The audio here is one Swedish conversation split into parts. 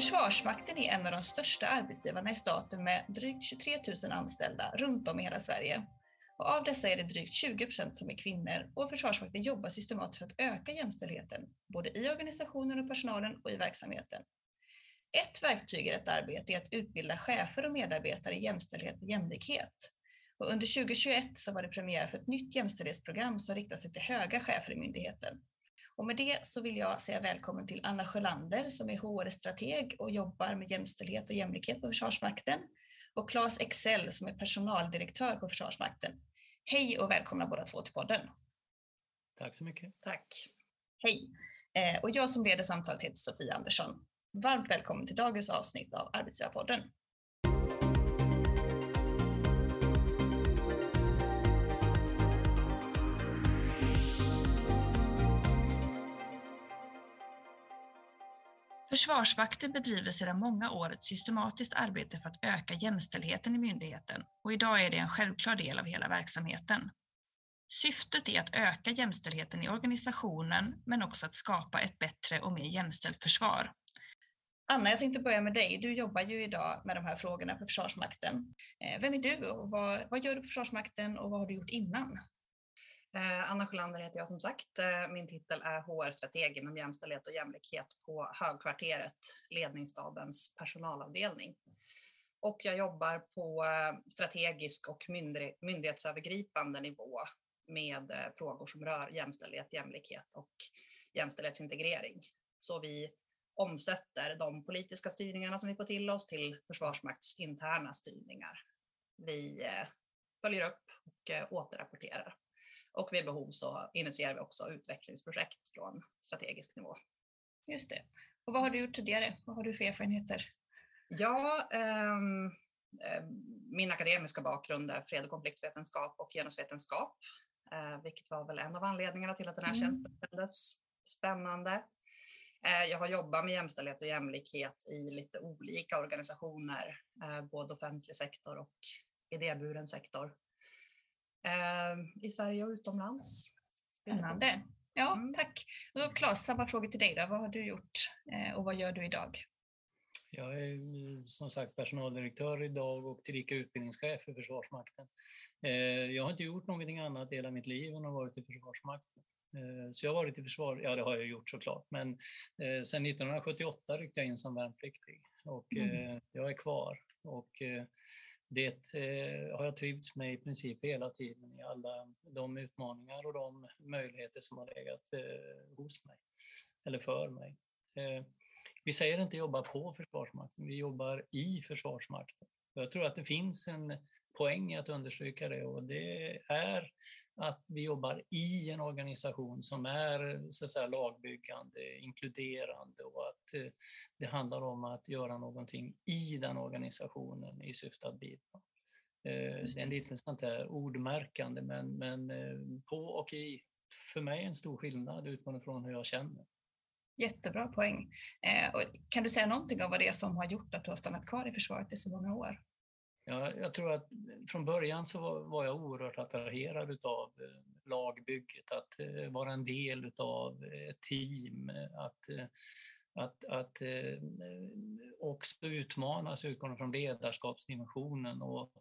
Försvarsmakten är en av de största arbetsgivarna i staten med drygt 23 000 anställda runt om i hela Sverige. Och av dessa är det drygt 20 procent som är kvinnor och Försvarsmakten jobbar systematiskt för att öka jämställdheten, både i organisationen och personalen och i verksamheten. Ett verktyg i detta arbete är att utbilda chefer och medarbetare i jämställdhet och jämlikhet. Och under 2021 så var det premiär för ett nytt jämställdhetsprogram som riktar sig till höga chefer i myndigheten. Och med det så vill jag säga välkommen till Anna Sjölander som är HR-strateg och jobbar med jämställdhet och jämlikhet på Försvarsmakten och Claes Excel som är personaldirektör på Försvarsmakten. Hej och välkomna båda två till podden. Tack så mycket. Tack. Hej. Eh, och jag som leder samtalet heter Sofia Andersson. Varmt välkommen till dagens avsnitt av Arbetsgivarpodden. Försvarsmakten bedriver sedan många år ett systematiskt arbete för att öka jämställdheten i myndigheten och idag är det en självklar del av hela verksamheten. Syftet är att öka jämställdheten i organisationen men också att skapa ett bättre och mer jämställt försvar. Anna, jag tänkte börja med dig. Du jobbar ju idag med de här frågorna på Försvarsmakten. Eh, vem är du och vad, vad gör du på Försvarsmakten och vad har du gjort innan? Eh, Anna Sjölander heter jag som sagt. Eh, min titel är HR-strateg inom jämställdhet och jämlikhet på Högkvarteret, ledningsstabens personalavdelning. Och jag jobbar på eh, strategisk och myndighetsövergripande nivå med frågor som rör jämställdhet, jämlikhet och jämställdhetsintegrering. Så vi omsätter de politiska styrningarna som vi får till oss till Försvarsmakts interna styrningar. Vi följer upp och återrapporterar. Och vid behov så initierar vi också utvecklingsprojekt från strategisk nivå. Just det. Och vad har du gjort tidigare? Vad har du för erfarenheter? Ja, um, min akademiska bakgrund är fred och konfliktvetenskap och genusvetenskap, uh, vilket var väl en av anledningarna till att den här mm. tjänsten kändes spännande. Eh, jag har jobbat med jämställdhet och jämlikhet i lite olika organisationer, eh, både offentlig sektor och idéburen sektor. Eh, I Sverige och utomlands. Spännande. Ja, mm. tack. Och Claes, samma fråga till dig då. Vad har du gjort och vad gör du idag? Jag är som sagt personaldirektör idag och tillika utbildningschef för Försvarsmakten. Jag har inte gjort någonting annat hela mitt liv än att ha varit i Försvarsmakten. Eh, så jag har varit i försvar, ja det har jag gjort såklart, men eh, sedan 1978 ryckte jag in som värnpliktig och mm. Eh, jag är kvar. Och det eh, har jag trivts med i princip hela tiden i alla de utmaningar och de möjligheter som har legat eh, hos mig, eller för mig. Eh, vi säger inte jobba på Försvarsmakten, vi jobbar i Försvarsmakten. Jag tror att det finns en poäng i att understryka det och det är att vi jobbar i en organisation som är så att säga, lagbyggande, inkluderande och att eh, det handlar om att göra någonting i den organisationen i syfte att bidra. Eh, det. är en liten sånt här ordmärkande men, men eh, på och i. För mig en stor skillnad utgående från hur jag känner. Jättebra poäng. kan du säga någonting om vad det är som har gjort att du har stannat kvar i försvaret i så många år? Ja, jag tror att från början så var jag oerhört attraherad av eh, lagbygget, att eh, vara en del av ett eh, team, att, att, att också utmanas utgående från ledarskapsdimensionen. Och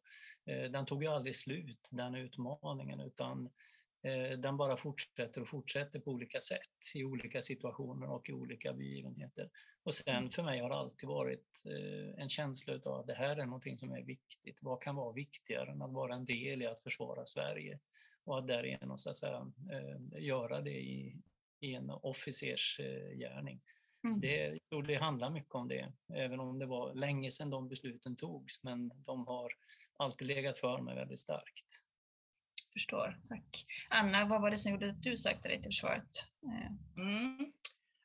den tog ju aldrig slut, den utmaningen, utan den bara fortsätter och fortsätter på olika sätt i olika situationer och i olika begivenheter. Och sen mm. för mig har det alltid varit eh, en känsla av att det här är någonting som är viktigt. Vad kan vara viktigare än att vara en del i att försvara Sverige och att därigenom så att säga, eh, göra det i, i en officers gärning. Mm. Det, det handlar mycket om det, även om det var länge sedan de besluten togs, men de har alltid legat för mig väldigt starkt förstår. Tack. Anna, vad var det som gjorde att du sökte dig till försvaret? Eh. Mm.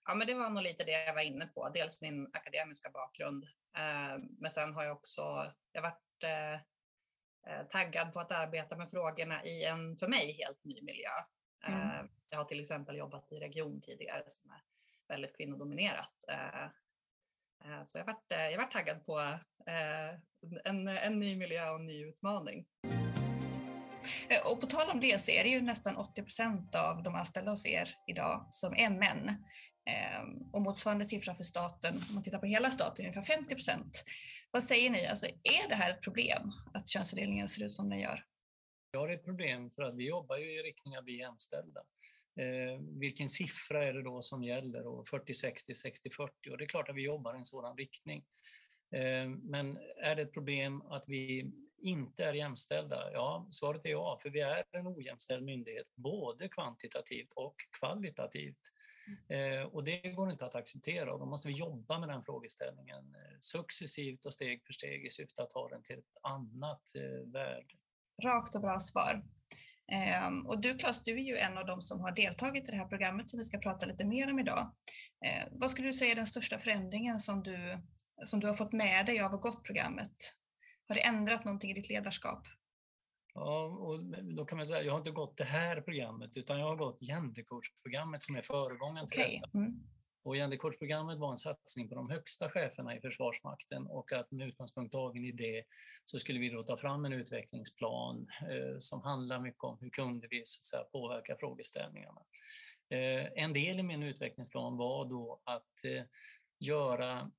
Ja, men det var nog lite det jag var inne på. Dels min akademiska bakgrund, eh, men sen har jag också jag varit eh, taggad på att arbeta med frågorna i en för mig helt ny miljö. Mm. Jag har till exempel jobbat i region tidigare som är väldigt kvinnodominerat. Så jag varit, jag varit taggad på en, en ny miljö och en ny utmaning. Eh, och på tal om det så är det ju nästan 80 procent av de anställda hos er idag som är män. Ehm, och motsvarande siffra för staten, om man tittar på hela staten, är ungefär 50 procent. Vad säger ni, alltså, är det här ett problem att könsfördelningen ser ut som den gör? Ja, det är ett problem för att vi jobbar ju i riktning att bli jämställda. Eh, vilken siffra är det då som gäller? Och 40, 60, 60, 40? Och det är klart att vi jobbar i en sådan riktning. Eh, men är det ett problem att vi inte är jämställda? Ja, svaret är ja, för vi är en ojämställd myndighet, både kvantitativt och kvalitativt. Eh, och det går inte att acceptera och då måste vi jobba med den frågeställningen eh, successivt och steg för steg i syfte att ta den till ett annat eh, värde. Rakt och bra svar. Um, och du Claes, du är ju en av dem som har deltagit i det här programmet som vi ska prata lite mer om idag. Vad skulle du säga är den största förändringen som du, som du har fått med dig av att gått programmet? Har det ändrat någonting i ditt ledarskap? Ja, och då kan man säga, jag har inte gått det här programmet utan jag har gått gendercoachprogrammet som är föregångaren till okay. detta. Mm. Och gendercoachprogrammet var en satsning på de högsta cheferna i Försvarsmakten och att med utgångspunkt tagen i det så skulle vi då ta fram en utvecklingsplan eh, som handlar mycket om hur kunde vi så säga, påverka frågeställningarna. Eh, en del i min utvecklingsplan var då att eh, göra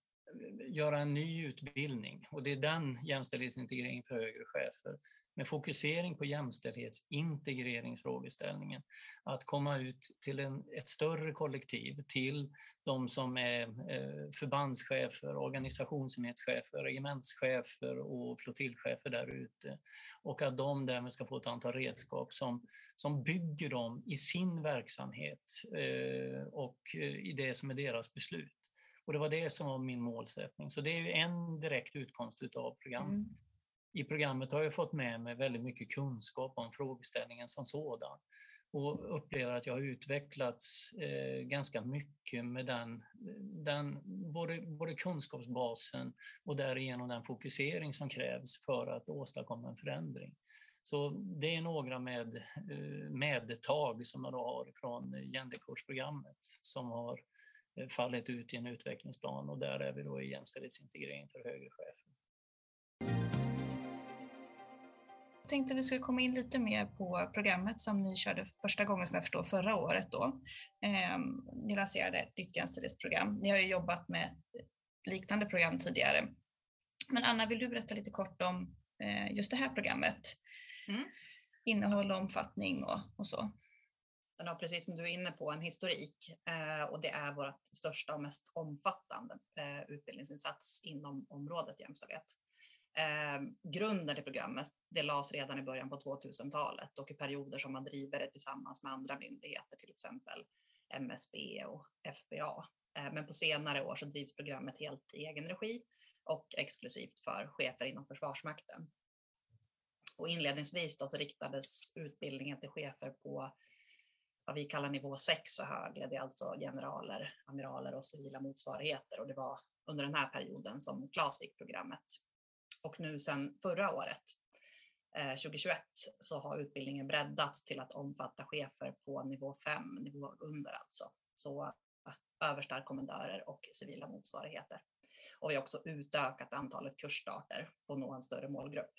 göra en ny utbildning och det är den jämställdhetsintegrering för högre chefer med fokusering på jämställdhetsintegreringsfrågeställningen. Att komma ut till en, ett större kollektiv, till de som är eh, förbandschefer, organisationsenhetschefer, regementschefer och flottiljchefer där ute. Och att de därmed ska få ett antal redskap som, som bygger dem i sin verksamhet eh, och eh, i det som är deras beslut. Och det var det som var min målsättning. Så det är ju en direkt utkomst av programmet. Mm i programmet har jag fått med mig väldigt mycket kunskap om frågeställningen som sådan och upplever att jag har utvecklats eh, ganska mycket med den, den både, både kunskapsbasen och därigenom den fokusering som krävs för att åstadkomma en förändring. Så det är några med, eh, medtag som jag då har från genderkursprogrammet som har fallit ut i en utvecklingsplan och där är vi då i jämställdhetsintegrering för högre chefer. Jag tänkte vi skulle komma in lite mer på programmet som ni körde första gången som jag förstår förra året då. Eh, ni lanserade ett nytt jämställdhetsprogram. Ni har ju jobbat med liknande program tidigare. Men Anna, vill du berätta lite kort om eh, just det här programmet? Mm. Innehåll och omfattning och, och så. Den har precis som du är inne på en historik eh, och det är vårt största och mest omfattande eh, utbildningsinsats inom området jämställdhet. Eh, grunden i programmet det lades redan i början på 2000-talet och i perioder som man driver det tillsammans med andra myndigheter, till exempel MSB och FBA. Eh, men på senare år så drivs programmet helt i egen regi och exklusivt för chefer inom Försvarsmakten. Och inledningsvis då så riktades utbildningen till chefer på vad vi kallar nivå 6 och högre. Det är alltså generaler, amiraler och civila motsvarigheter och det var under den här perioden som Classic-programmet och nu sedan förra året, eh, 2021, så har utbildningen breddats till att omfatta chefer på nivå 5, nivå under alltså. Så eh, överstar, kommendörer och civila motsvarigheter. Och vi har också utökat antalet kursstarter för att nå en större målgrupp.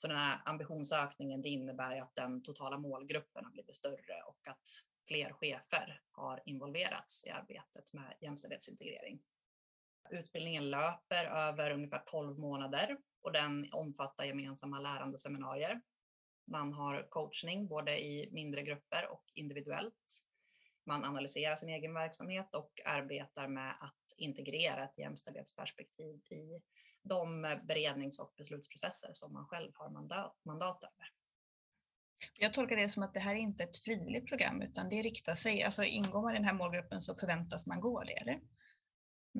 Så den här ambitionsökningen det innebär att den totala målgruppen har blivit större och att fler chefer har involverats i arbetet med jämställdhetsintegrering. Utbildningen löper över ungefär 12 månader och den omfattar gemensamma lärandeseminarier. Man har coachning både i mindre grupper och individuellt. Man analyserar sin egen verksamhet och arbetar med att integrera ett jämställdhetsperspektiv i de berednings och beslutsprocesser som man själv har mandat, mandat över. Jag tolkar det som att det här är inte ett frivilligt program utan det riktar sig, alltså ingår man i den här målgruppen så förväntas man gå det, eller?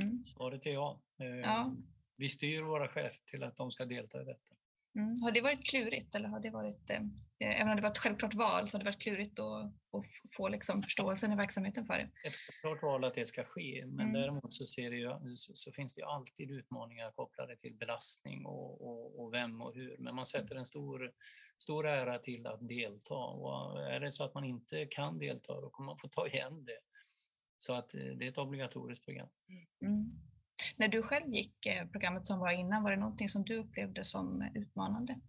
Mm. Svaret är ja. ja. Ehm, vi styr våra chefer till att de ska delta i detta. Mm. Har det varit klurigt eller har det varit, eh, även om det var ett självklart val, så har det varit klurigt att, att få liksom förståelsen i verksamheten för det? Ett självklart val att det ska ske, men mm. däremot så, ser det ju, så, så, finns det ju alltid utmaningar kopplade till belastning och, och, och, vem och hur. Men man sätter en stor, stor ära till att delta och är det så att man inte kan delta då kommer man få ta igen det. Så att eh, det är ett obligatoriskt program. Mm. När du själv gick eh, programmet som var innan, var det någonting som du upplevde som utmanande?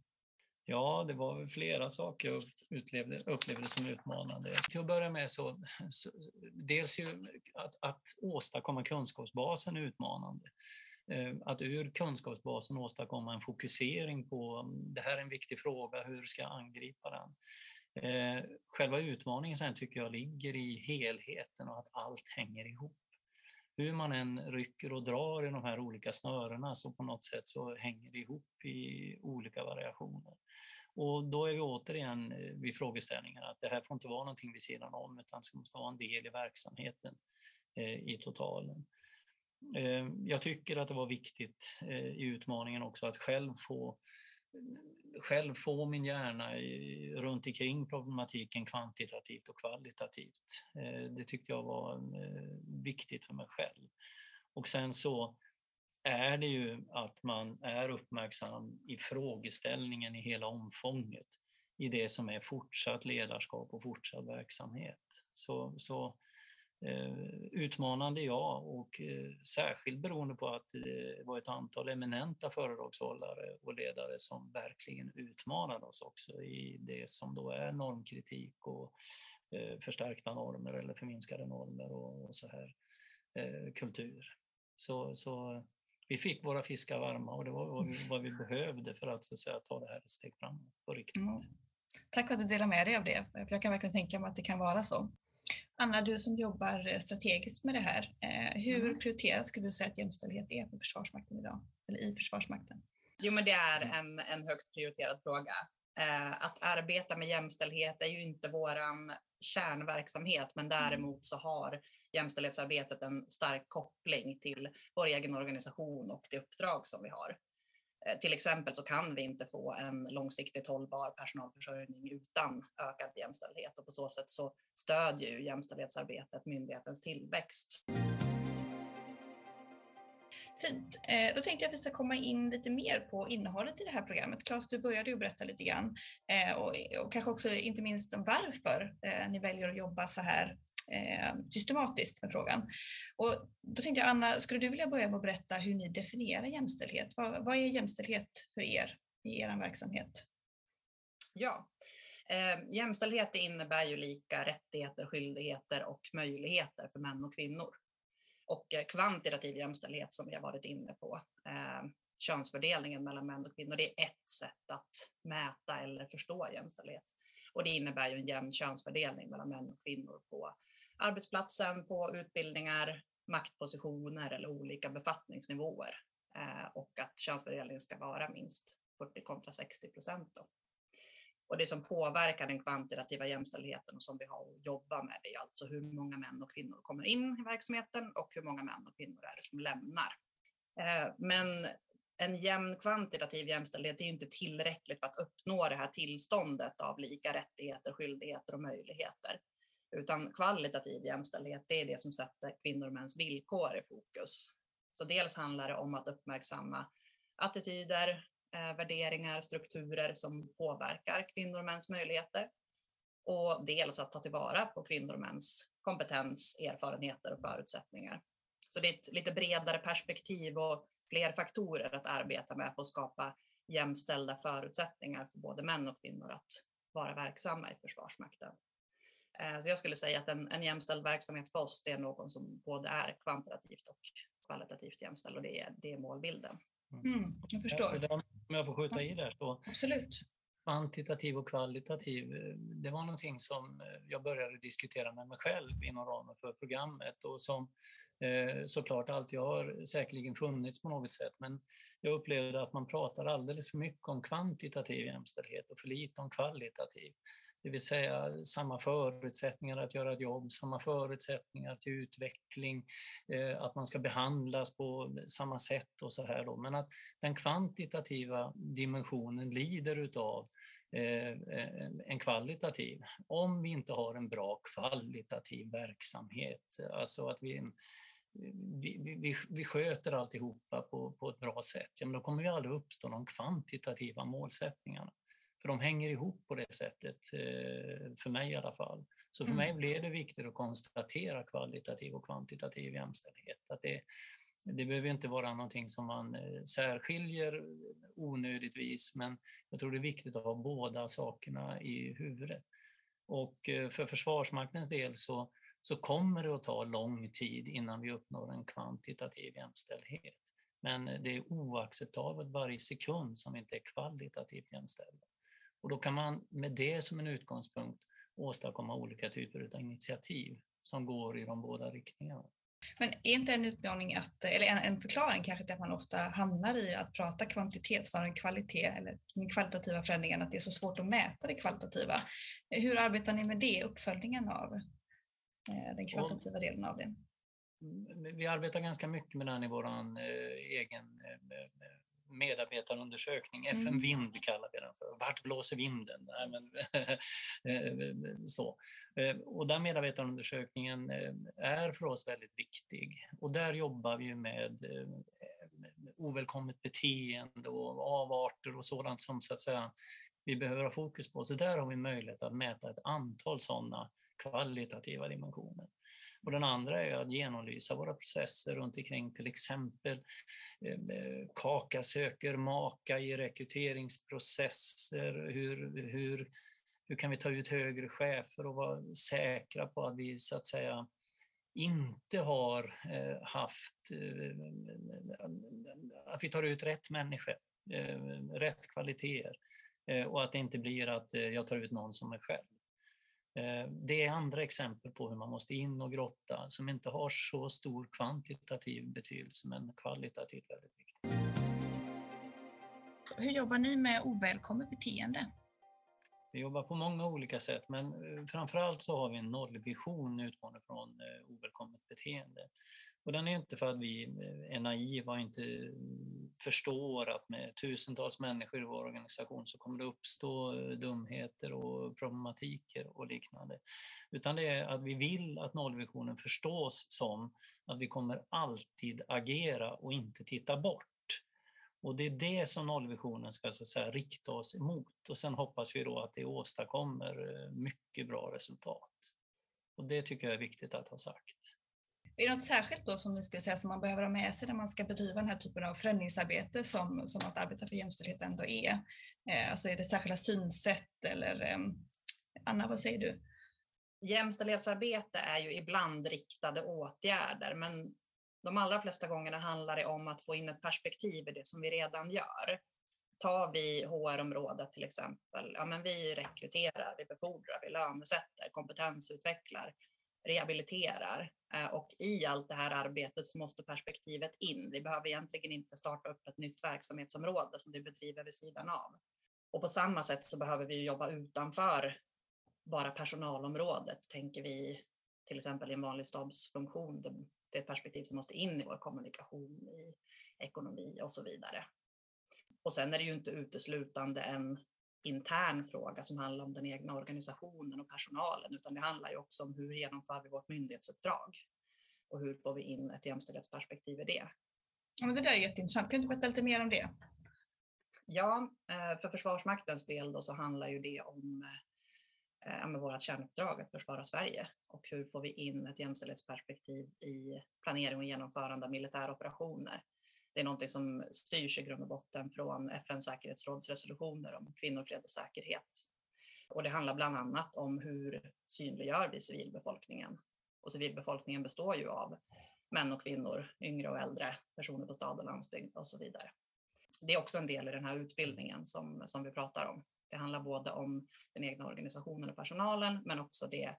Ja, det var flera saker jag upplevde, upplevde som utmanande. Till att börja med så, så dels ju att, att åstadkomma kunskapsbasen är utmanande. Eh, att ur kunskapsbasen åstadkomma en fokusering på det här är en viktig fråga, hur ska jag angripa den? Eh, själva utmaningen sen tycker jag ligger i helheten och att allt hänger ihop. Hur man än rycker och drar i de här olika snörena så på något sätt så hänger det ihop i olika variationer. Och då är vi återigen eh, vid frågeställningen att det här får inte vara någonting vid sidan om utan det måste vara en del i verksamheten eh, i totalen. Eh, jag tycker att det var viktigt eh, i utmaningen också att själv få, själv få min hjärna runt omkring problematiken kvantitativt och kvalitativt. Eh, det tyckte jag var eh, viktigt för mig själv. Och sen så är det ju att man är uppmärksam i frågeställningen i hela omfånget i det som är fortsatt ledarskap och fortsatt verksamhet. Så, så utmanande, ja, och eh, särskilt beroende på att det var ett antal eminenta föredragshållare och ledare som verkligen utmanade oss också i det som då är normkritik och eh, förstärkta normer eller förminskade normer och så här kultur. Så, så vi fick våra fiskar varma och det var vad vi, vad vi behövde för att, så att säga, ta det här ett steg framåt på riktigt. Mm. Tack för att du delar med dig av det, för jag kan verkligen tänka mig att det kan vara så. Anna, du som jobbar strategiskt med det här, eh, hur mm. prioriterat skulle du säga att jämställdhet är för Försvarsmakten idag, eller i Försvarsmakten? Jo, men det är en, en högt prioriterad fråga. Eh, att arbeta med jämställdhet är ju inte våran kärnverksamhet, men mm. däremot så har jämställdhetsarbetet en stark koppling till vår egen organisation och det uppdrag som vi har. Eh, till exempel så kan vi inte få en långsiktigt hållbar personalförsörjning utan ökad jämställdhet och på så sätt så stödjer ju jämställdhetsarbetet myndighetens tillväxt. Fint. Eh, då tänkte jag att vi ska komma in lite mer på innehållet i det här programmet. Claes, du började ju berätta lite grann eh, och, och kanske också inte minst om varför ni väljer att jobba så här Eh, systematiskt med frågan. Och då tänkte jag, Anna, skulle du vilja börja med att berätta hur ni definierar jämställdhet? Vad, vad är jämställdhet för er i er verksamhet? Ja, eh, jämställdhet innebär ju lika rättigheter, skyldigheter och möjligheter för män och kvinnor. Och eh, kvantitativ jämställdhet som vi har varit inne på, eh, könsfördelningen mellan män och kvinnor, det är ett sätt att mäta eller förstå jämställdhet. Och det innebär ju en jämn könsfördelning mellan män och kvinnor på arbetsplatsen, på utbildningar, maktpositioner eller olika befattningsnivåer eh, och att könsfördelningen ska vara minst 40 kontra 60 procent. Och det som påverkar den kvantitativa jämställdheten och som vi har att jobba med är alltså hur många män och kvinnor kommer in i verksamheten och hur många män och kvinnor är det som lämnar. Eh, men en jämn kvantitativ jämställdhet är inte tillräckligt för att uppnå det här tillståndet av lika rättigheter, skyldigheter och möjligheter. Utan kvalitativ jämställdhet, det är det som sätter kvinnor och mäns villkor i fokus. Så dels handlar det om att uppmärksamma attityder, eh, värderingar, strukturer som påverkar kvinnor och mäns möjligheter. Och dels att ta tillvara på kvinnor och mäns kompetens, erfarenheter och förutsättningar. Så det är ett lite bredare perspektiv och fler faktorer att arbeta med för att skapa jämställda förutsättningar för både män och kvinnor att vara verksamma i Försvarsmakten. Eh, så jag skulle säga att en, en jämställd verksamhet för oss, det är någon som både är kvantitativt och kvalitativt jämställd och det är, det är målbilden. Mm, mm jag förstår. Om jag får skjuta i där så. Absolut. Kvantitativ och kvalitativ, eh, det var någonting som eh, jag började diskutera med mig själv inom ramen för programmet och som såklart alltid har säkerligen funnits på något sätt, men jag upplevde att man pratar alldeles för mycket om kvantitativ jämställdhet och för lite om kvalitativ. Det vill säga samma förutsättningar att göra ett jobb, samma förutsättningar till utveckling, eh, att man ska behandlas på samma sätt och så här. Då. Men att den kvantitativa dimensionen lider utav eh, en kvalitativ. Om vi inte har en bra kvalitativ verksamhet, alltså att vi vi, vi, vi sköter alltihopa på, på ett bra sätt, ja, men då kommer vi aldrig uppstå de kvantitativa målsättningarna. För de hänger ihop på det sättet, eh, för mig i alla fall. Så för mm. mig blev det viktigt att konstatera kvalitativ och kvantitativ jämställdhet. Att det, det behöver inte vara någonting som man eh, särskiljer onödigtvis, men jag tror det är viktigt att ha båda sakerna i huvudet. Och eh, för Försvarsmaktens del så så kommer det att ta lång tid innan vi uppnår en kvantitativ jämställdhet. Men det är oacceptabelt varje sekund som inte är kvalitativt jämställda. Och då kan man med det som en utgångspunkt åstadkomma olika typer av initiativ som går i de båda riktningarna. Men är inte en utmaning, att, eller en, en förklaring kanske till att man ofta hamnar i att prata kvantitet snarare än kvalitet eller den kvalitativa förändringen, att det är så svårt att mäta det kvalitativa. Hur arbetar ni med det, uppföljningen av eh, den kvalitativa delen av det? Mm, vi arbetar ganska mycket med den i vår eh, egen eh, medarbetarundersökning, mm. FN Vind kallar vi den för. Vart blåser vinden? Nej, men, eh, så. Eh, och den medarbetarundersökningen eh, är för oss väldigt viktig. Och där jobbar vi med ovälkommet beteende och avarter och sådant som så att säga, vi behöver ha fokus på. Så där har vi möjlighet att mäta ett antal sådana kvalitativa dimensioner. Och den andra är att genomlysa våra processer runt omkring till exempel eh, eh, Kaka söker maka i rekryteringsprocesser. Hur, hur, hur kan vi ta ut högre chefer och vara säkra på att vi så att säga inte har eh, haft, att vi tar ut rätt människor, rätt kvaliteter och att det inte blir att jag tar ut någon som är själv. Eh, det är andra exempel på hur man måste in och grotta som inte har så stor kvantitativ betydelse men kvalitativt väldigt viktigt. Hur jobbar ni med ovälkommet beteende? Vi jobbar på många olika sätt men eh, framförallt så har vi en nollvision utgående från eh, ovälkommet beteende. Och den är inte för att vi eh, är naiva och inte mm, förstår att med tusentals människor i vår organisation så kommer det uppstå eh, dumheter och problematiker och liknande. Utan det är att vi vill att nollvisionen förstås som att vi kommer alltid agera och inte titta bort. Och det är det som nollvisionen ska så att säga, rikta oss emot och sen hoppas vi då att det åstadkommer eh, mycket bra resultat. Och det tycker jag är viktigt att ha sagt. Är det något särskilt då som ni skulle säga som man behöver ha med sig när man ska bedriva den här typen av förändringsarbete som, som att arbeta för jämställdhet ändå är? Eh, alltså är det särskilda synsätt eller eh, Anna, vad säger du? Jämställdhetsarbete är ju ibland riktade åtgärder, men de allra flesta gångerna handlar det om att få in ett perspektiv i det som vi redan gör. Tar vi HR-området till exempel, ja men vi rekryterar, vi befordrar, vi lönesätter, kompetensutvecklar, rehabiliterar. Eh, och i allt det här arbetet så måste perspektivet in. Vi behöver egentligen inte starta upp ett nytt verksamhetsområde som vi bedriver vid sidan av. Och på samma sätt så behöver vi jobba utanför bara personalområdet, tänker vi till exempel i en vanlig stabsfunktion. Det är ett perspektiv som måste in i vår kommunikation, i ekonomi och så vidare. Och sen är det ju inte uteslutande en intern fråga som handlar om den egna organisationen och personalen, utan det handlar ju också om hur genomför vi vårt myndighetsuppdrag och hur får vi in ett jämställdhetsperspektiv i det. Ja, men det där är jätteintressant. Kan du berätta lite mer om det? Ja, eh, för Försvarsmaktens del då så handlar ju det om eh, med vårt kärnuppdrag att försvara Sverige och hur får vi in ett jämställdhetsperspektiv i planering och genomförande av militära operationer det är någonting som styrs i grund och botten från FNs säkerhetsråds resolutioner om kvinnor, fred och säkerhet. Och det handlar bland annat om hur synliggör vi civilbefolkningen? Och civilbefolkningen består ju av män och kvinnor, yngre och äldre, personer på stad och landsbygd och så vidare. Det är också en del i den här utbildningen som, som vi pratar om. Det handlar både om den egna organisationen och personalen, men också det,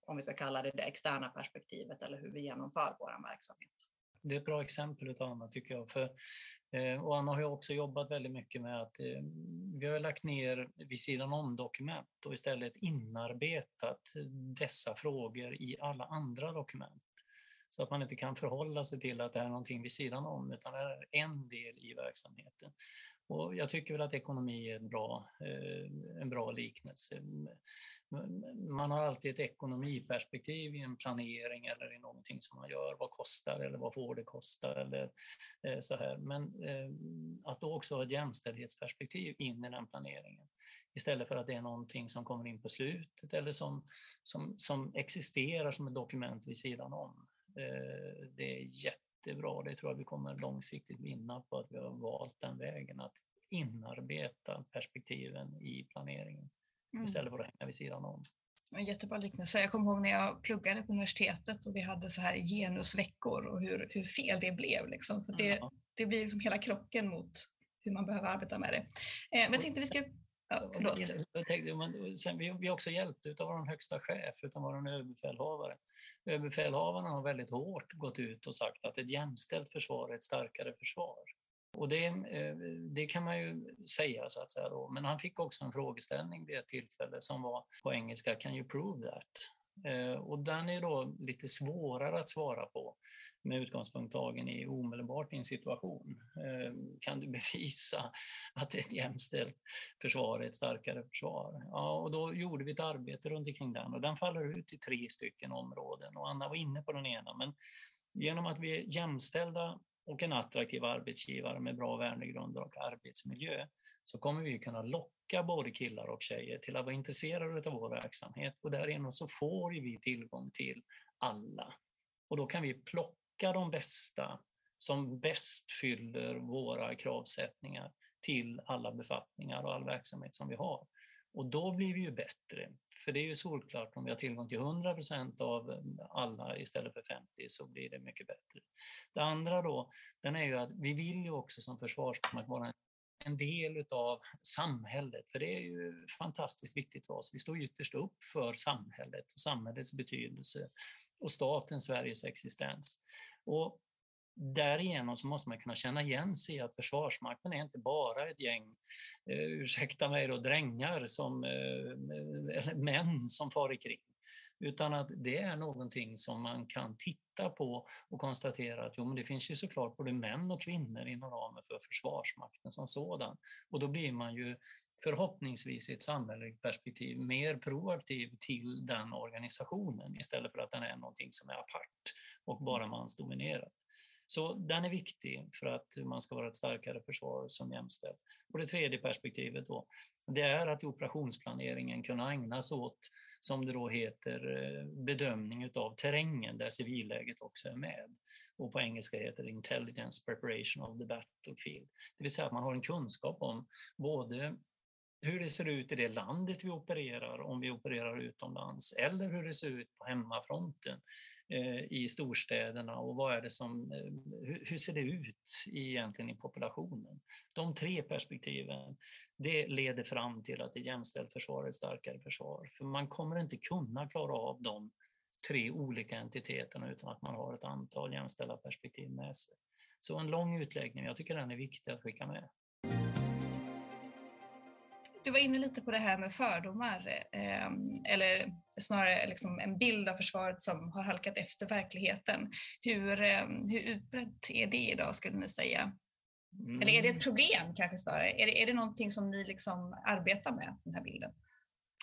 om vi ska kalla det det externa perspektivet eller hur vi genomför vår verksamhet det är ett bra exempel av Anna tycker jag. För, eh, och Anna har ju också jobbat väldigt mycket med att eh, vi har lagt ner vid sidan om dokument och istället inarbetat dessa frågor i alla andra dokument. Så att man inte kan förhålla sig till att det här är någonting vid sidan om, utan det är en del i verksamheten. Och jag tycker väl att ekonomi är en bra, eh, en bra liknelse. Man har alltid ett ekonomiperspektiv i en planering eller i någonting som man gör. Vad kostar eller vad får det kosta eller eh, så här. Men eh, att då också ha ett jämställdhetsperspektiv in i den planeringen istället för att det är någonting som kommer in på slutet eller som, som, som existerar som ett dokument vid sidan om. Det är jätte jättebra. Det tror jag vi kommer långsiktigt vinna på att vi har valt den vägen att inarbeta perspektiven i planeringen mm. istället för att hänga vid sidan om. En jättebra liknelse. Jag kommer ihåg när jag pluggade på universitetet och vi hade så här genusveckor och hur, hur fel det blev. Liksom. För det, det blir liksom hela krocken mot hur man behöver arbeta med det. Eh, men jag tänkte vi ska Ja, förlåt. Jag tänkte, men sen, vi, vi är också hjälpta av vår högsta chef, utan vår överbefälhavare. Överbefälhavaren har väldigt hårt gått ut och sagt att ett jämställt försvar är ett starkare försvar. Och det, eh, det kan man ju säga, så att säga. Då. Men han fick också en frågeställning vid ett tillfälle som var på engelska, can you prove that? Eh, och den är då lite svårare att svara på med utgångspunkt tagen i omedelbart i en situation. Eh, kan du bevisa att ett jämställt försvar är ett starkare försvar? Ja, och då gjorde vi ett arbete runt omkring den och den faller ut i tre stycken områden och Anna var inne på den ena. Men genom att vi är jämställda och en attraktiv arbetsgivare med bra värdegrunder och arbetsmiljö så kommer vi kunna locka både killar och tjejer till att vara intresserade av vår verksamhet och därigenom så får vi tillgång till alla. Och då kan vi plocka de bästa som bäst fyller våra kravsättningar till alla befattningar och all verksamhet som vi har. Och då blir vi ju bättre. För det är ju solklart, om vi har tillgång till 100 procent av mm, alla istället för 50 så blir det mycket bättre. Det andra då, den är ju att vi vill ju också som Försvarsmakt vara en del av samhället, för det är ju fantastiskt viktigt för oss. Vi står ytterst upp för samhället, samhällets betydelse och staten Sveriges existens. Och därigenom så måste man kunna känna igen sig i att Försvarsmakten är inte bara ett gäng, eh, ursäkta mig då, drängar som, eh, eller män som far kring. Utan att det är någonting som man kan titta på och konstatera att jo, men det finns ju såklart både män och kvinnor inom ramen för Försvarsmakten som sådan. Och då blir man ju förhoppningsvis i ett samhälleligt perspektiv mer proaktiv till den organisationen istället för att den är någonting som är apart och bara mansdominerat. Så den är viktig för att man ska vara ett starkare försvar som jämställd. Och det tredje perspektivet då, det är att i operationsplaneringen kunna ägna sig åt, som det då heter, eh, bedömning av terrängen där civilläget också är med. Och på engelska heter det intelligence preparation of the battlefield. Det vill säga att man har en kunskap om både hur det ser ut i det landet vi opererar, om vi opererar utomlands, eller hur det ser ut på hemmafronten eh, i storstäderna och vad är det som, eh, hur, ser det ut egentligen i populationen? De tre perspektiven, det leder fram till att ett jämställt försvar är ett starkare försvar, för man kommer inte kunna klara av de tre olika entiteterna utan att man har ett antal jämställda perspektiv med sig. Så en lång utläggning, jag tycker den är viktig att skicka med. Du var inne lite på det här med fördomar, eh, eller snarare liksom en bild av försvaret som har halkat efter verkligheten. Hur, eh, hur utbrett är det idag skulle ni säga? Mm. Eller är det ett problem kanske snarare? Är det, är det någonting som ni liksom arbetar med, den här bilden?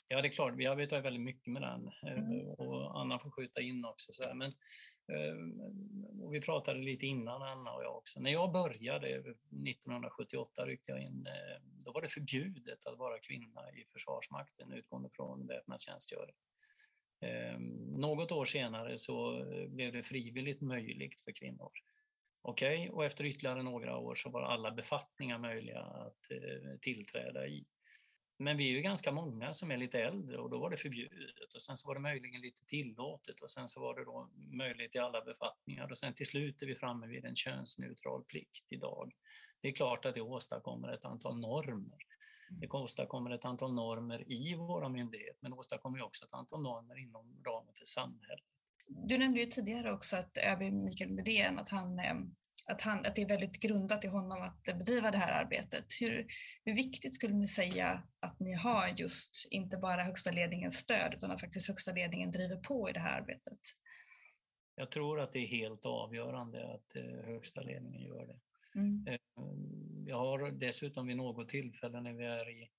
Ja, det är klart, vi arbetar väldigt mycket med den eh, mm. och Anna får skjuta in också. Så här. Men, eh, vi pratade lite innan, Anna och jag också. När jag började 1978 ryckte jag in, eh, då var det förbjudet att vara kvinna i Försvarsmakten utgående från väpnad tjänstgöring. Något år senare så blev det frivilligt möjligt för kvinnor. Okej, okay? och efter ytterligare några år så var alla befattningar möjliga att tillträda i. Men vi är ju ganska många som är lite äldre och då var det förbjudet och sen så var det möjligen lite tillåtet och sen så var det då möjligt i alla befattningar och sen till slut är vi framme vid en könsneutral plikt idag. Det är klart att det åstadkommer ett antal normer. Det åstadkommer ett antal normer i våra myndigheter men åstadkommer också ett antal normer inom ramen för samhället. Du nämnde ju tidigare också att ÖB Mikael Medén, att han eh, att, han, att det är väldigt grundat i honom att bedriva det här arbetet. Hur, hur viktigt skulle ni säga att ni har just inte bara högsta ledningens stöd utan att faktiskt högsta ledningen driver på i det här arbetet? Jag tror att det är helt avgörande att eh, högsta ledningen gör det. Mm. Eh, jag har dessutom vid något tillfälle när vi är i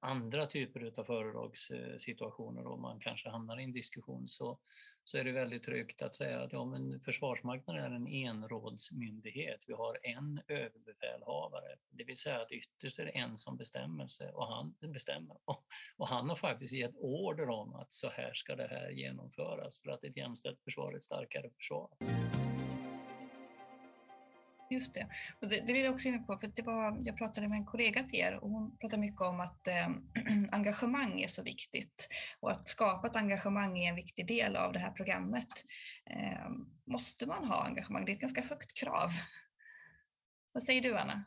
andra typer av föredragssituationer och man kanske hamnar i en diskussion så, så är det väldigt tryggt att säga att ja, men Försvarsmakten är en enrådsmyndighet. Vi har en överbefälhavare, det vill säga att ytterst är det en som bestämmer sig och han bestämmer. Och, och han har faktiskt gett order om att så här ska det här genomföras för att ett jämställt försvar är ett starkare försvar. Just det. Och det, det vill jag också in på, för det var, jag pratade med en kollega till er och hon pratade mycket om att eh, engagemang är så viktigt och att skapa ett engagemang är en viktig del av det här programmet. Eh, måste man ha engagemang? Det är ett ganska högt krav. Vad säger du Anna?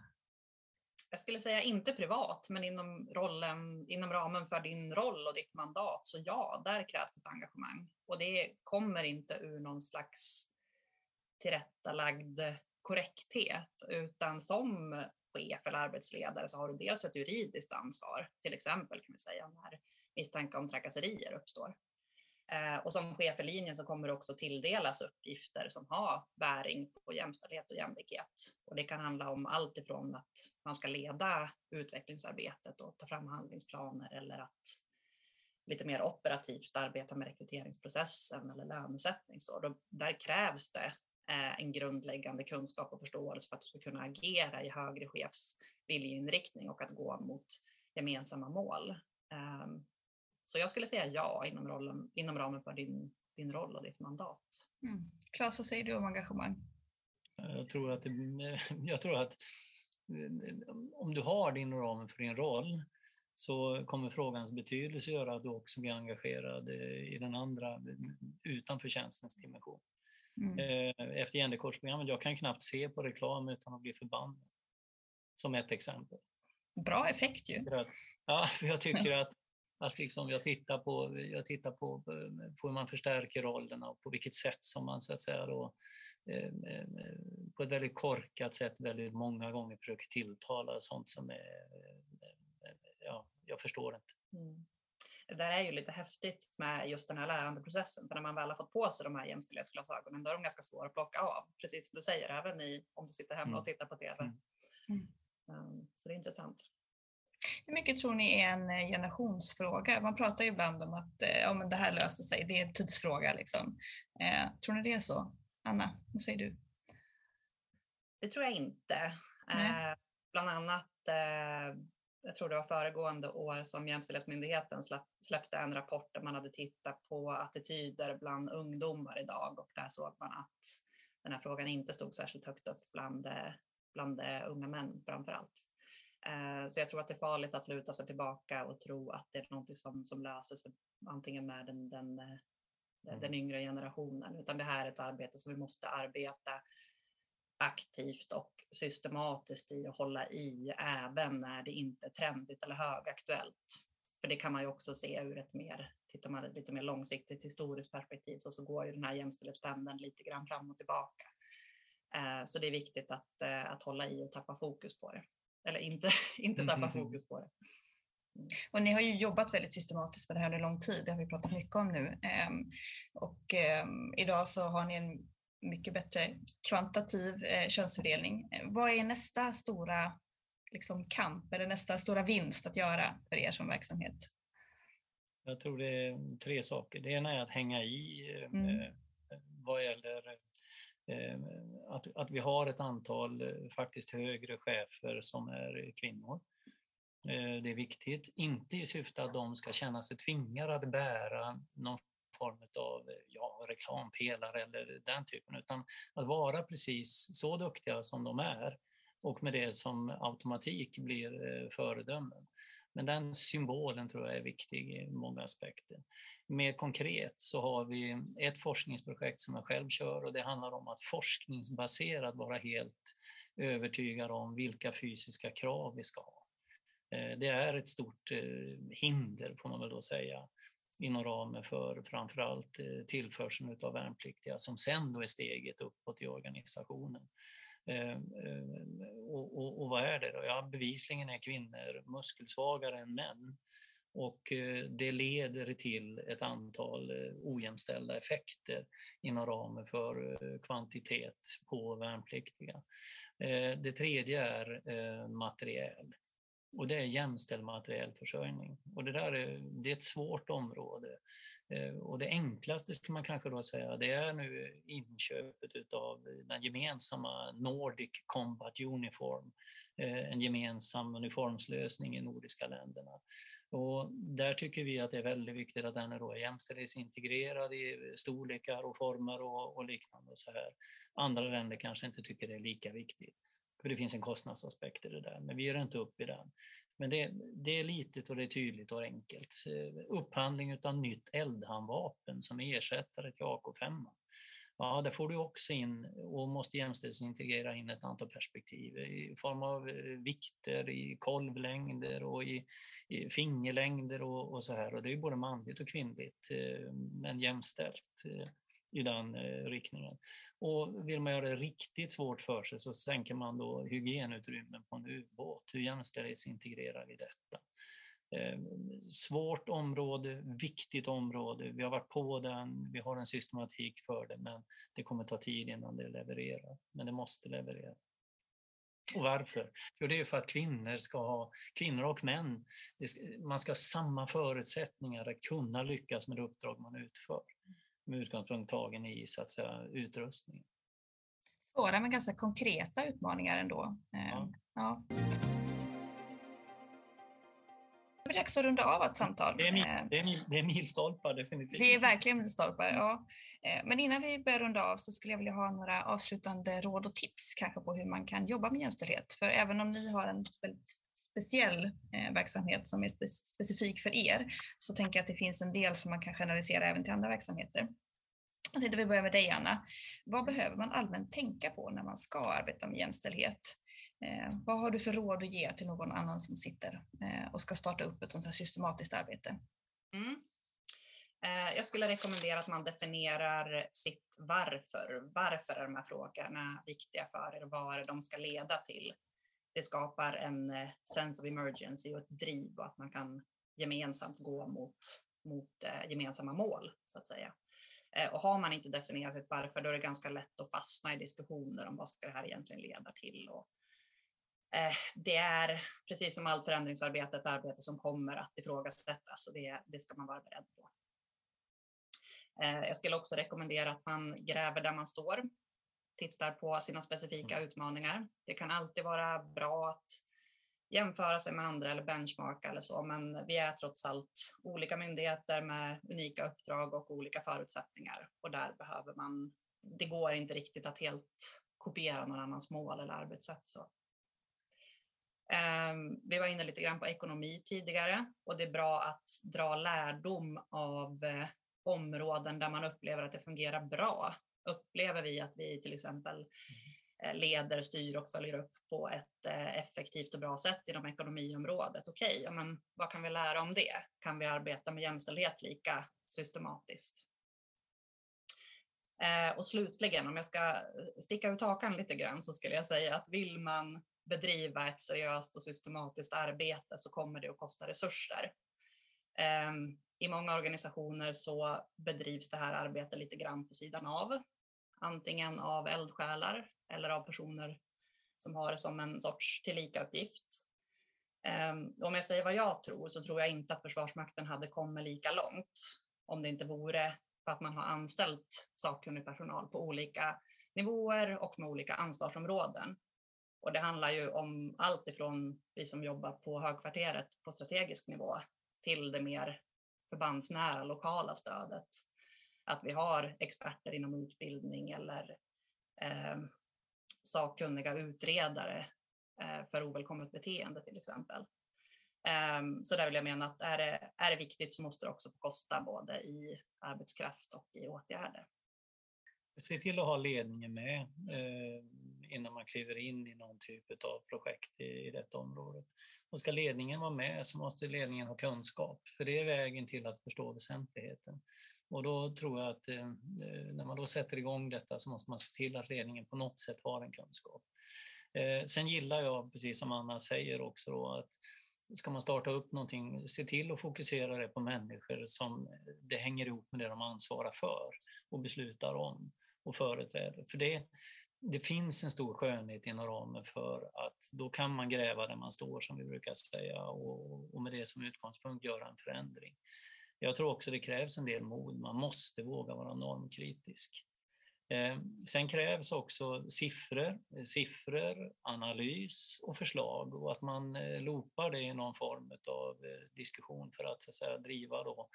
Jag skulle säga inte privat, men inom, rollen, inom ramen för din roll och ditt mandat, så ja, där krävs ett engagemang. Och det kommer inte ur någon slags tillrättalagd korrekthet, utan som chef eller arbetsledare så har du dels ett juridiskt ansvar, till exempel kan vi säga när misstanke om trakasserier uppstår. Eh, och som chef i linjen så kommer du också tilldelas uppgifter som har bäring på jämställdhet och jämlikhet. Och det kan handla om allt ifrån att man ska leda utvecklingsarbetet och ta fram handlingsplaner eller att lite mer operativt arbeta med rekryteringsprocessen eller lönesättning. Så då, där krävs det en grundläggande kunskap och förståelse för att du ska kunna agera i högre chefs viljeinriktning och att gå mot gemensamma mål. Ehm, så jag skulle säga ja inom, rollen, inom ramen för din, din roll och ditt mandat. Mm. Claes, vad säger du om engagemang? Jag tror att, jag tror att eh, om du har din ramen för din roll så kommer frågans betydelse göra att du också blir engagerad i den andra utanför tjänstens dimension. Mm. Eh, efter genderkorsprogrammet. Jag kan knappt se på reklam utan att bli förbannad. Som ett exempel. Bra effekt ju. Ja, för jag tycker att, att liksom jag tittar på, jag tittar på, på hur man förstärker rollerna och på vilket sätt som man så att säga då, eh, eh, på ett väldigt korkat sätt väldigt många gånger försöker tilltala sånt som är, ja, jag förstår inte. Mm det där är ju lite häftigt med just den här lärandeprocessen, för när man väl har fått på sig de här jämställdhetsglasögonen, då är de ganska svåra att plocka av, precis som du säger, även i, om du sitter hemma och mm. tittar på TV. Mm. mm. Um, så det är intressant. Hur mycket tror ni är en eh, generationsfråga? Man pratar ju ibland om att eh, ja, men det här löser sig, det är en tidsfråga. Liksom. Eh, tror ni det är så? Anna, vad säger du? Det tror jag inte. Eh, bland annat eh, jag tror det var föregående år som Jämställdhetsmyndigheten släppte en rapport där man hade tittat på attityder bland ungdomar idag och där såg man att den här frågan inte stod särskilt högt upp bland, bland unga män framför allt. Eh, så jag tror att det är farligt att luta sig tillbaka och tro att det är något som, som löser sig antingen med den, den, den mm. yngre generationen, utan det här är ett arbete som vi måste arbeta aktivt och systematiskt i att hålla i även när det inte är trendigt eller högaktuellt. För det kan man ju också se ur ett mer, tittar man lite mer långsiktigt historiskt perspektiv så, så går ju den här jämställdhetspendeln lite grann fram och tillbaka. Eh, så det är viktigt att, eh, att hålla i och tappa fokus på det. Eller inte, inte tappa mm. fokus på det. Mm. Och ni har ju jobbat väldigt systematiskt med det här under lång tid, det har vi pratat mycket om nu. Ehm, och ehm, idag så har ni en mycket bättre kvantitativ eh, könsfördelning. Eh, vad är nästa stora liksom, kamp eller nästa stora vinst att göra för er som verksamhet? Jag tror det är tre saker. Det ena är att hänga i eh, mm. eh, vad gäller att, att vi har ett antal faktiskt högre chefer som är kvinnor. Det är viktigt, inte i syfte att de ska känna sig tvingade att bära någon form av eh, ja, reklampelare eller den typen, utan att vara precis så duktiga som de är och med det som automatik blir eh, föredömen. Men den symbolen tror jag är viktig i många aspekter. Mer konkret så har vi ett forskningsprojekt som jag själv kör och det handlar om att forskningsbaserat vara helt övertygad om vilka fysiska krav vi ska ha. Eh, det är ett stort hinder, får man väl då säga, inom ramen för framförallt eh, tillförseln av värnpliktiga som sen då är steget uppåt i organisationen. Eh, eh, och, och, och vad är det då? Ja, bevisligen är kvinnor muskelsvagare än män och det leder till ett antal ojämställda effekter inom ramen för kvantitet på värnpliktiga. Det tredje är materiel och det är jämställd materiellförsörjning. Och det, där är, det är ett svårt område. Eh, och det enklaste skulle man kanske då säga, det är nu inköpet av den gemensamma Nordic Combat Uniform, eh, en gemensam uniformslösning i nordiska länderna. Och där tycker vi att det är väldigt viktigt att den är då jämställdhetsintegrerad i storlekar och former och, och liknande. Och så här. Andra länder kanske inte tycker det är lika viktigt. För det finns en kostnadsaspekt i det där, men vi ger inte upp i den. Men det, det är litet och det är tydligt och enkelt. Eh, upphandling av nytt eldhandvapen som ersättare till AK5. Ja, där får du också in och måste jämställdhetsintegrera in ett antal perspektiv i form av eh, vikter, i kolvlängder och i, i fingerlängder och, och, så här. Och det är både manligt och kvinnligt, eh, men jämställt i den eh, riktningen. Och vill man göra det riktigt svårt för sig så sänker man då hygienutrymmen på en ubåt. Hur jämställdhetsintegrerar vi detta? Eh, svårt område, viktigt område. Vi har varit på den, vi har en systematik för det, men det kommer ta tid innan det levererar. Men det måste leverera. Och varför? Jo, det är för att kvinnor ska ha, kvinnor och män, man ska ha samma förutsättningar att kunna lyckas med det uppdrag man utför med utgångspunkt tagen i så att säga, utrustningen. Svåra men ganska konkreta utmaningar ändå. Ja. Ehm, ja. Det är dags att runda av ett samtal. Det är, mil, ehm. det är, mil, det är milstolpar definitivt. Det är verkligen milstolpar, ja. Ehm, men innan vi börjar runda av så skulle jag vilja ha några avslutande råd och tips kanske på hur man kan jobba med jämställdhet. För även om ni har en väldigt speciell eh, verksamhet som är spe specifik för er så tänker jag att det finns en del som man kan generalisera även till andra verksamheter. Jag tänkte vi börjar med dig Anna. Vad behöver man allmänt tänka på när man ska arbeta med jämställdhet? Eh, vad har du för råd att ge till någon annan som sitter eh, och ska starta upp ett sånt här systematiskt arbete? Mm. Eh, jag skulle rekommendera att man definierar sitt varför. Varför är de här frågorna viktiga för er? Vad är de ska leda till? Det skapar en eh, sense of emergency och ett driv och att man kan gemensamt gå mot, mot eh, gemensamma mål så att säga. Eh, och har man inte definierat ett varför då är det ganska lätt att fastna i diskussioner om vad ska det här egentligen leda till. Och, eh, det är precis som allt förändringsarbete ett arbete som kommer att ifrågasättas och det, det ska man vara beredd på. Eh, jag skulle också rekommendera att man gräver där man står tittar på sina specifika mm. utmaningar. Det kan alltid vara bra att jämföra sig med andra eller benchmarka eller så, men vi är trots allt olika myndigheter med unika uppdrag och olika förutsättningar och där behöver man, det går inte riktigt att helt kopiera någon annans mål eller arbetssätt. Så. Um, vi var inne lite grann på ekonomi tidigare och det är bra att dra lärdom av eh, områden där man upplever att det fungerar bra upplever vi att vi till exempel eh, leder, styr och följer upp på ett eh, effektivt och bra sätt inom ekonomiområdet. Okej, okay, ja, men vad kan vi lära om det? Kan vi arbeta med jämställdhet lika systematiskt? Eh, och slutligen, om jag ska sticka ut hakan lite grann så skulle jag säga att vill man bedriva ett seriöst och systematiskt arbete så kommer det att kosta resurser. I många organisationer så bedrivs det här arbetet lite grann på sidan av antingen av eldsjälar eller av personer som har det som en sorts tillika-uppgift. Ehm, om jag säger vad jag tror så tror jag inte att Försvarsmakten hade kommit lika långt om det inte vore för att man har anställt sakkunnig personal på olika nivåer och med olika ansvarsområden. Och det handlar ju om allt ifrån vi som jobbar på högkvarteret på strategisk nivå till det mer förbandsnära lokala stödet att vi har experter inom utbildning eller eh, sakkunniga utredare eh, för ovälkommet beteende till exempel. Eh, så där vill jag mena att är det, är det viktigt så måste det också kosta både i arbetskraft och i åtgärder. Se till att ha ledningen med eh, innan man kliver in i någon typ av projekt i, i detta område. Och ska ledningen vara med så måste ledningen ha kunskap, för det är vägen till att förstå väsentligheten. Och då tror jag att eh, eh, när man då sätter igång detta så måste man se till att ledningen på något sätt har en kunskap. Eh, sen gillar jag, precis som Anna säger också, då, att ska man starta upp någonting, se till att fokusera det på människor som eh, det hänger ihop med det de ansvarar för och beslutar om och företräder. För det, det finns en stor skönhet inom ramen för att då kan man gräva där man står, som vi brukar säga, och, och med det som utgångspunkt göra en förändring. Jag tror också det krävs en del mod. Man måste våga vara normkritisk. Eh, sen krävs också siffror, siffror, analys och förslag och att man eh, loopar det i någon form av eh, diskussion för att, så att säga, driva då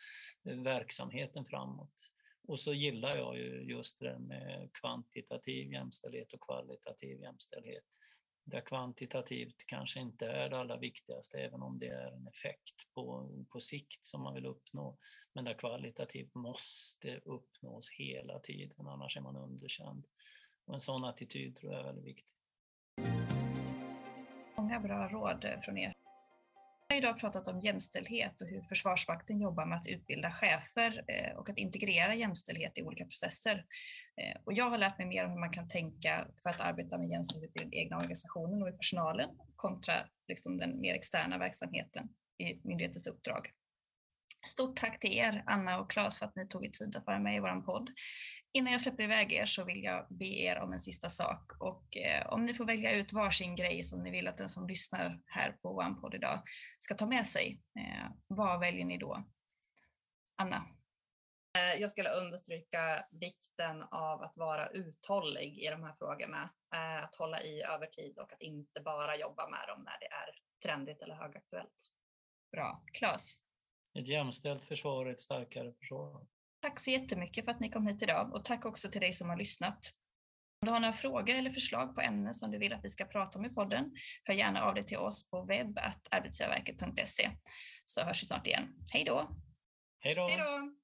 eh, verksamheten framåt. Och så gillar jag ju just det med kvantitativ jämställdhet och kvalitativ jämställdhet där kvantitativt kanske inte är det allra viktigaste, även om det är en effekt på, på sikt som man vill uppnå. Men där kvalitativt måste uppnås hela tiden, annars är man underkänd. Och en sån attityd tror jag är väldigt viktig. Många bra råd från er har idag pratat om jämställdhet och hur Försvarsmakten jobbar med att utbilda chefer eh, och att integrera jämställdhet i olika processer. Eh, och jag har lärt mig mer om hur man kan tänka för att arbeta med jämställdhet i den egna organisationen och i personalen kontra liksom den mer externa verksamheten i myndighetens uppdrag. Stort tack till er, Anna och Claes, för att ni tog er tid att vara med i vår podd. Innan jag släpper iväg er så vill jag be er om en sista sak och eh, om ni får välja ut varsin grej som ni vill att den som lyssnar här på vår podd idag ska ta med sig, eh, vad väljer ni då? Anna? Eh, jag skulle understryka vikten av att vara uthållig i de här frågorna, eh, att hålla i över tid och att inte bara jobba med dem när det är trendigt eller högaktuellt. Bra. Claes? Ett jämställt försvar, ett starkare försvar. Tack så jättemycket för att ni kom hit idag och tack också till dig som har lyssnat. Om du har några frågor eller förslag på ämnen som du vill att vi ska prata om i podden, hör gärna av dig till oss på webb.arbetsgivarverket.se så hörs vi snart igen. Hej då! Hej då! Hej då!